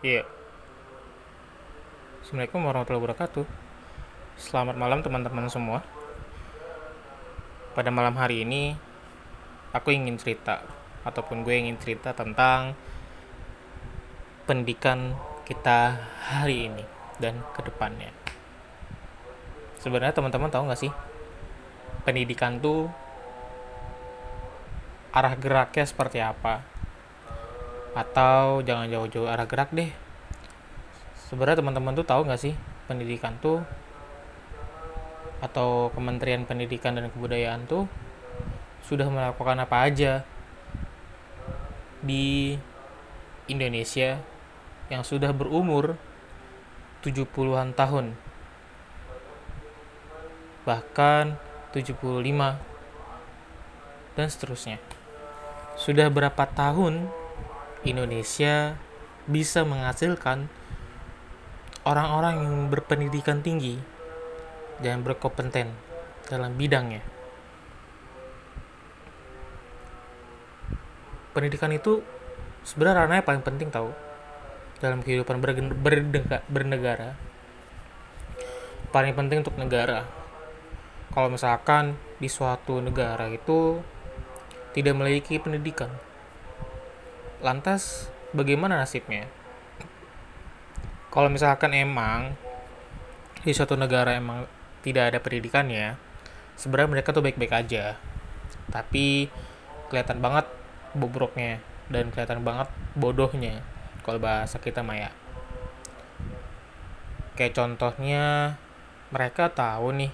Iya. Assalamualaikum warahmatullahi wabarakatuh. Selamat malam teman-teman semua. Pada malam hari ini, aku ingin cerita ataupun gue ingin cerita tentang pendidikan kita hari ini dan ke depannya. Sebenarnya teman-teman tahu nggak sih, pendidikan tuh arah geraknya seperti apa? Atau jangan jauh-jauh arah gerak deh, sebenarnya teman-teman tuh tahu nggak sih pendidikan tuh atau Kementerian Pendidikan dan Kebudayaan tuh sudah melakukan apa aja di Indonesia yang sudah berumur 70-an tahun. Bahkan 75 dan seterusnya. Sudah berapa tahun Indonesia bisa menghasilkan orang-orang yang berpendidikan tinggi dan berkompeten dalam bidangnya. Pendidikan itu sebenarnya ranahnya paling penting tahu dalam kehidupan bernegara. Paling penting untuk negara. Kalau misalkan di suatu negara itu tidak memiliki pendidikan, lantas bagaimana nasibnya? kalau misalkan emang di suatu negara emang tidak ada pendidikannya sebenarnya mereka tuh baik-baik aja. Tapi kelihatan banget bobroknya dan kelihatan banget bodohnya kalau bahasa kita Maya. Kayak contohnya mereka tahu nih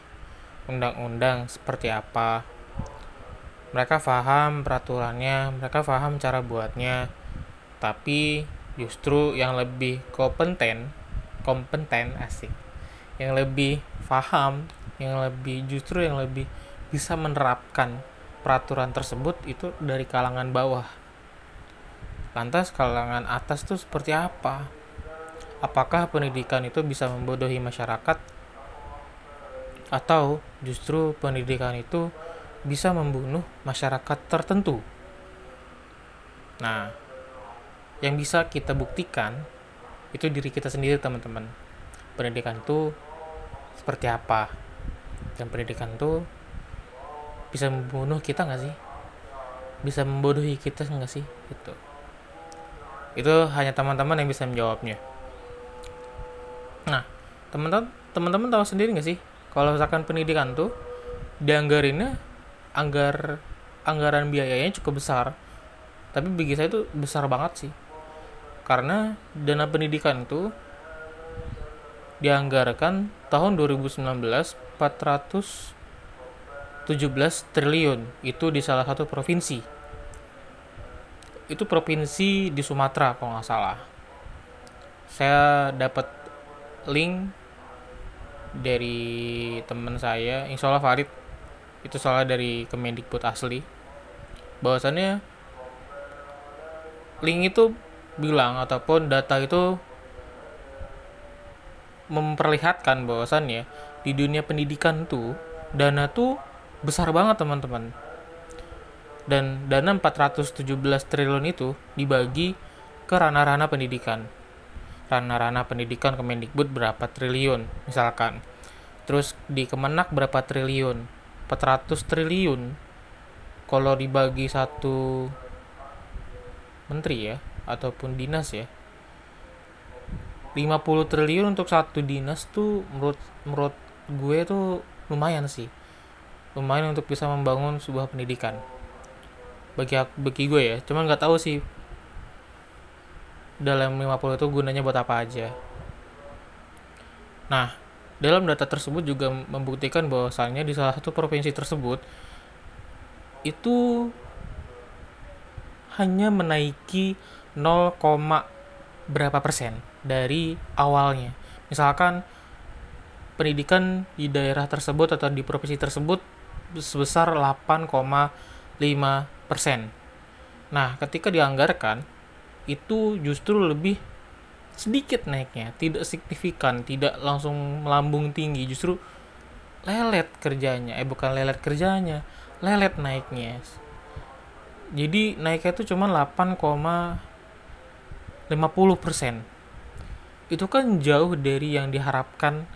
undang-undang seperti apa mereka paham peraturannya mereka paham cara buatnya. Tapi justru yang lebih kompeten kompeten asik. Yang lebih paham yang lebih justru yang lebih bisa menerapkan peraturan tersebut itu dari kalangan bawah. Lantas kalangan atas tuh seperti apa? Apakah pendidikan itu bisa membodohi masyarakat? Atau justru pendidikan itu bisa membunuh masyarakat tertentu. Nah yang bisa kita buktikan itu diri kita sendiri teman-teman. Pendidikan itu seperti apa? Dan pendidikan itu bisa membunuh kita nggak sih? Bisa membodohi kita nggak sih? Itu itu hanya teman-teman yang bisa menjawabnya. Nah teman-teman teman-teman tahu sendiri nggak sih? Kalau misalkan pendidikan tuh dianggarinnya anggar anggaran biayanya cukup besar. Tapi bagi saya itu besar banget sih. Karena dana pendidikan itu dianggarkan tahun 2019 417 triliun. Itu di salah satu provinsi. Itu provinsi di Sumatera kalau nggak salah. Saya dapat link dari teman saya insya Allah Farid itu soalnya dari Kemendikbud asli. Bahwasannya link itu bilang ataupun data itu memperlihatkan bahwasannya di dunia pendidikan tuh dana tuh besar banget teman-teman. Dan dana 417 triliun itu dibagi ke ranah-ranah pendidikan. Ranah-ranah pendidikan Kemendikbud berapa triliun misalkan. Terus di Kemenak berapa triliun 400 triliun. Kalau dibagi satu menteri ya ataupun dinas ya. 50 triliun untuk satu dinas tuh menurut menurut gue tuh lumayan sih. Lumayan untuk bisa membangun sebuah pendidikan. Bagi bagi gue ya cuman nggak tahu sih. Dalam 50 itu gunanya buat apa aja. Nah dalam data tersebut juga membuktikan bahwasannya di salah satu provinsi tersebut itu hanya menaiki 0, berapa persen dari awalnya. Misalkan pendidikan di daerah tersebut atau di provinsi tersebut sebesar 8,5 persen. Nah, ketika dianggarkan itu justru lebih sedikit naiknya, tidak signifikan, tidak langsung melambung tinggi, justru lelet kerjanya. Eh bukan lelet kerjanya, lelet naiknya. Jadi naiknya itu cuma 8, 50% itu kan jauh dari yang diharapkan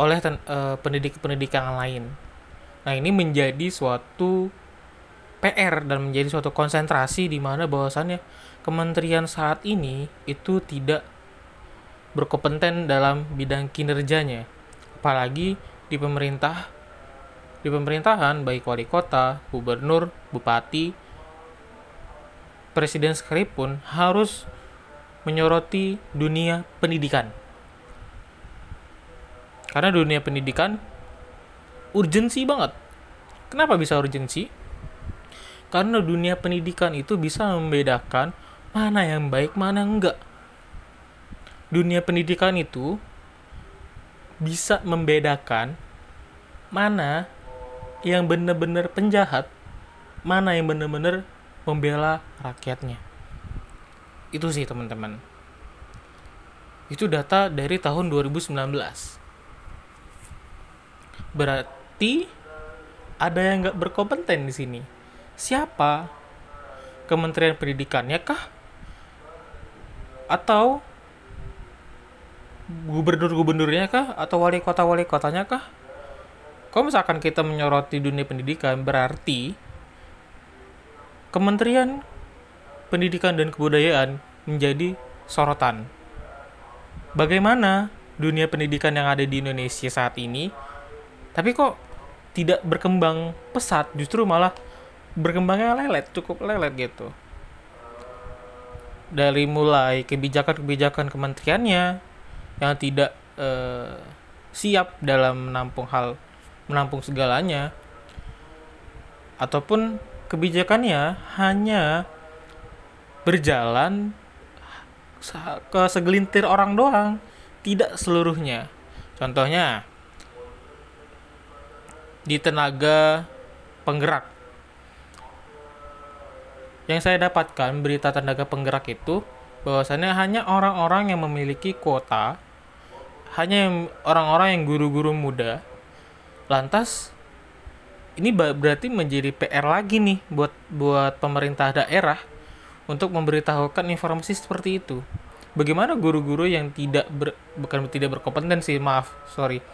oleh uh, pendidik-pendidikan lain. Nah, ini menjadi suatu PR dan menjadi suatu konsentrasi di mana bahwasannya kementerian saat ini itu tidak berkompeten dalam bidang kinerjanya. Apalagi di pemerintah di pemerintahan baik wali kota, gubernur, bupati, presiden sekalipun harus menyoroti dunia pendidikan. Karena dunia pendidikan urgensi banget. Kenapa bisa urgensi? Karena dunia pendidikan itu bisa membedakan mana yang baik, mana enggak. Dunia pendidikan itu bisa membedakan mana yang benar-benar penjahat, mana yang benar-benar membela rakyatnya. Itu sih teman-teman. Itu data dari tahun 2019. Berarti ada yang nggak berkompeten di sini. Siapa? Kementerian Pendidikannya kah? Atau gubernur-gubernurnya kah? Atau wali kota-wali kotanya kah? Kalau misalkan kita menyoroti dunia pendidikan, berarti Kementerian Pendidikan dan Kebudayaan menjadi sorotan. Bagaimana dunia pendidikan yang ada di Indonesia saat ini, tapi kok tidak berkembang pesat, justru malah berkembangnya lelet, cukup lelet gitu. Dari mulai kebijakan-kebijakan kementeriannya yang tidak eh, siap dalam menampung hal menampung segalanya ataupun kebijakannya hanya berjalan ke segelintir orang doang, tidak seluruhnya. Contohnya di tenaga penggerak. Yang saya dapatkan berita tenaga penggerak itu bahwasannya hanya orang-orang yang memiliki kuota, hanya orang-orang yang guru-guru muda Lantas ini berarti menjadi PR lagi nih buat buat pemerintah daerah untuk memberitahukan informasi seperti itu. Bagaimana guru-guru yang tidak ber, bukan tidak berkompetensi, maaf, sorry.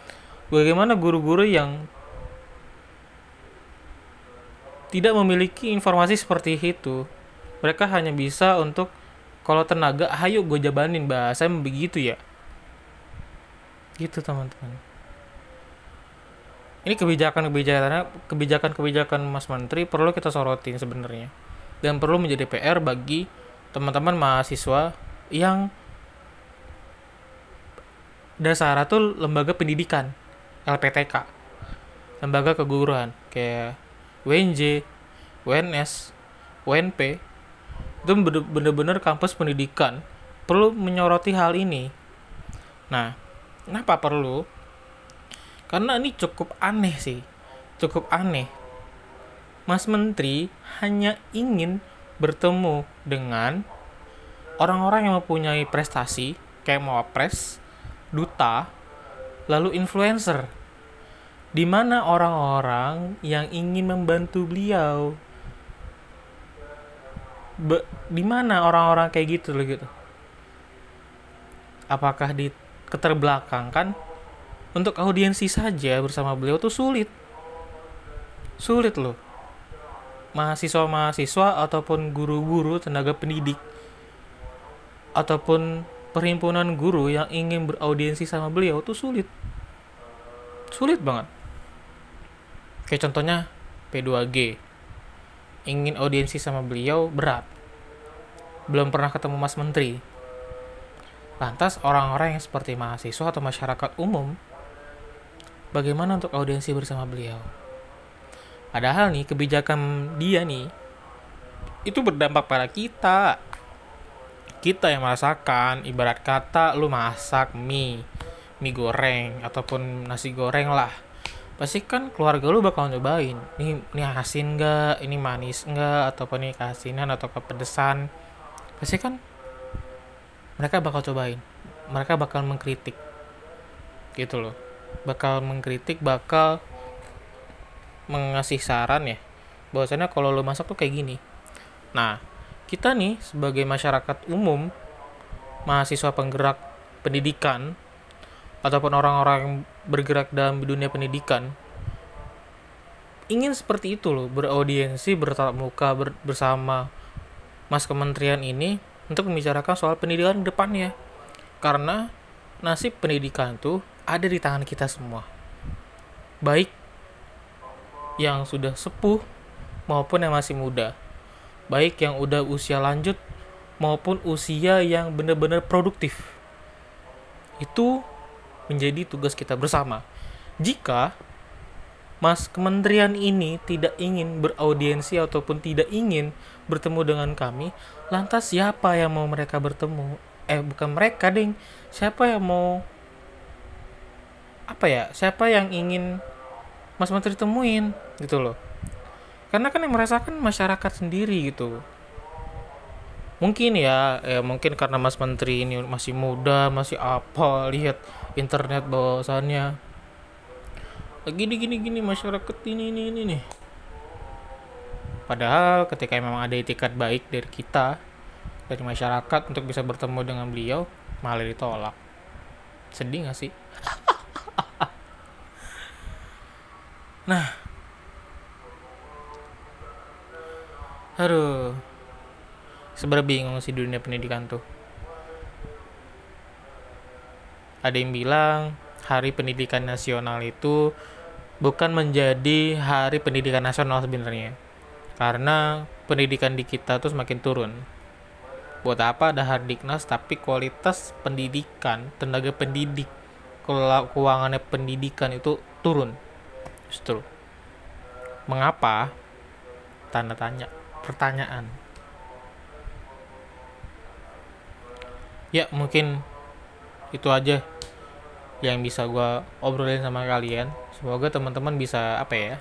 Bagaimana guru-guru yang tidak memiliki informasi seperti itu? Mereka hanya bisa untuk kalau tenaga, ayo gue jabanin bahasa begitu ya. Gitu teman-teman ini kebijakan-kebijakan kebijakan-kebijakan Mas Menteri perlu kita sorotin sebenarnya dan perlu menjadi PR bagi teman-teman mahasiswa yang dasar tuh lembaga pendidikan LPTK lembaga keguruan kayak WNJ, WNS, WNP itu bener-bener kampus pendidikan perlu menyoroti hal ini. Nah, kenapa perlu? Karena ini cukup aneh sih. Cukup aneh. Mas Menteri hanya ingin bertemu dengan orang-orang yang mempunyai prestasi kayak pres, duta, lalu influencer. Di mana orang-orang yang ingin membantu beliau? Be di mana orang-orang kayak gitu loh gitu? Apakah di keterbelakangkan untuk audiensi saja bersama beliau tuh sulit. Sulit loh. Mahasiswa-mahasiswa ataupun guru-guru tenaga pendidik ataupun perhimpunan guru yang ingin beraudiensi sama beliau tuh sulit. Sulit banget kayak contohnya P2G ingin audiensi sama beliau berat belum pernah ketemu Mas Menteri lantas orang-orang yang seperti mahasiswa atau masyarakat umum bagaimana untuk audiensi bersama beliau. Padahal nih kebijakan dia nih itu berdampak pada kita. Kita yang merasakan, ibarat kata lu masak mie, mie goreng ataupun nasi goreng lah. Pasti kan keluarga lu bakal nyobain. Ini ini asin enggak, ini manis enggak ataupun ini keasinan atau kepedesan. Pasti kan mereka bakal cobain. Mereka bakal mengkritik. Gitu loh bakal mengkritik bakal mengasih saran ya bahwasanya kalau lo masak tuh kayak gini nah kita nih sebagai masyarakat umum mahasiswa penggerak pendidikan ataupun orang-orang yang bergerak dalam dunia pendidikan ingin seperti itu loh beraudiensi bertatap muka ber bersama mas kementerian ini untuk membicarakan soal pendidikan ke depannya. Karena nasib pendidikan itu ada di tangan kita semua. Baik yang sudah sepuh maupun yang masih muda. Baik yang udah usia lanjut maupun usia yang benar-benar produktif. Itu menjadi tugas kita bersama. Jika Mas Kementerian ini tidak ingin beraudiensi ataupun tidak ingin bertemu dengan kami, lantas siapa yang mau mereka bertemu? Eh, bukan mereka, ding. Siapa yang mau apa ya? Siapa yang ingin Mas Menteri temuin gitu loh. Karena kan yang merasakan masyarakat sendiri gitu mungkin ya ya mungkin karena Mas Menteri ini masih muda masih apa lihat internet bahwasannya gini gini gini masyarakat ini ini ini nih. Padahal ketika memang ada etikat baik dari kita dari masyarakat untuk bisa bertemu dengan beliau malah ditolak. Sedih gak sih? Nah. Aduh. Sebenarnya bingung sih dunia pendidikan tuh ada yang bilang hari pendidikan nasional itu bukan menjadi hari pendidikan nasional sebenarnya. Karena pendidikan di kita tuh semakin turun. Buat apa ada hardiknas tapi kualitas pendidikan tenaga pendidik keuangannya pendidikan itu turun. Justru. Mengapa? Tanda tanya pertanyaan. Ya mungkin itu aja yang bisa gue obrolin sama kalian. Semoga teman-teman bisa apa ya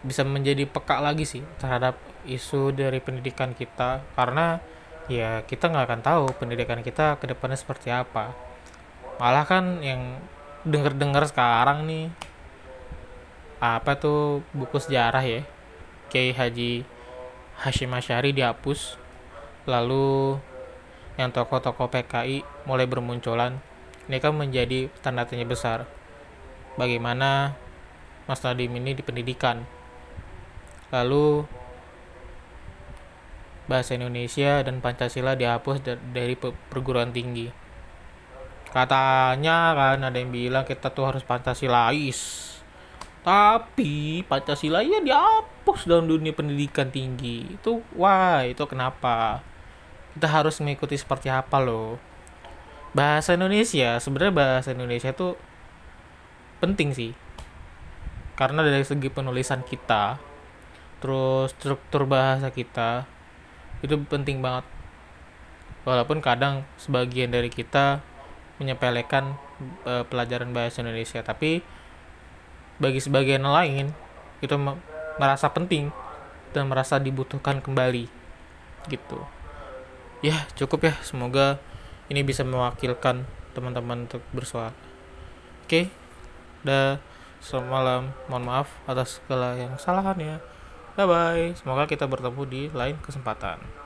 bisa menjadi peka lagi sih terhadap isu dari pendidikan kita. Karena ya kita nggak akan tahu pendidikan kita ke depannya seperti apa. Malah kan yang denger-dengar sekarang nih apa tuh buku sejarah ya Kiai Haji Hashim Asyari dihapus. Lalu yang tokoh-tokoh PKI mulai bermunculan, ini kan menjadi tanda tanya besar. Bagaimana Mas Nadiem ini di pendidikan. Lalu bahasa Indonesia dan Pancasila dihapus dari perguruan tinggi. Katanya kan ada yang bilang kita tuh harus Pancasilais. Tapi Pancasila ya dihapus dalam dunia pendidikan tinggi. Itu wah, itu kenapa? Kita harus mengikuti seperti apa loh. Bahasa Indonesia sebenarnya bahasa Indonesia itu penting sih. Karena dari segi penulisan kita terus struktur bahasa kita itu penting banget. Walaupun kadang sebagian dari kita menyepelekan e, pelajaran bahasa Indonesia tapi bagi sebagian lain itu merasa penting dan merasa dibutuhkan kembali gitu ya cukup ya. Semoga ini bisa mewakilkan teman-teman untuk bersuara. Oke. Dah selamat malam. Mohon maaf atas segala yang kesalahan ya. Bye bye semoga kita bertemu di lain kesempatan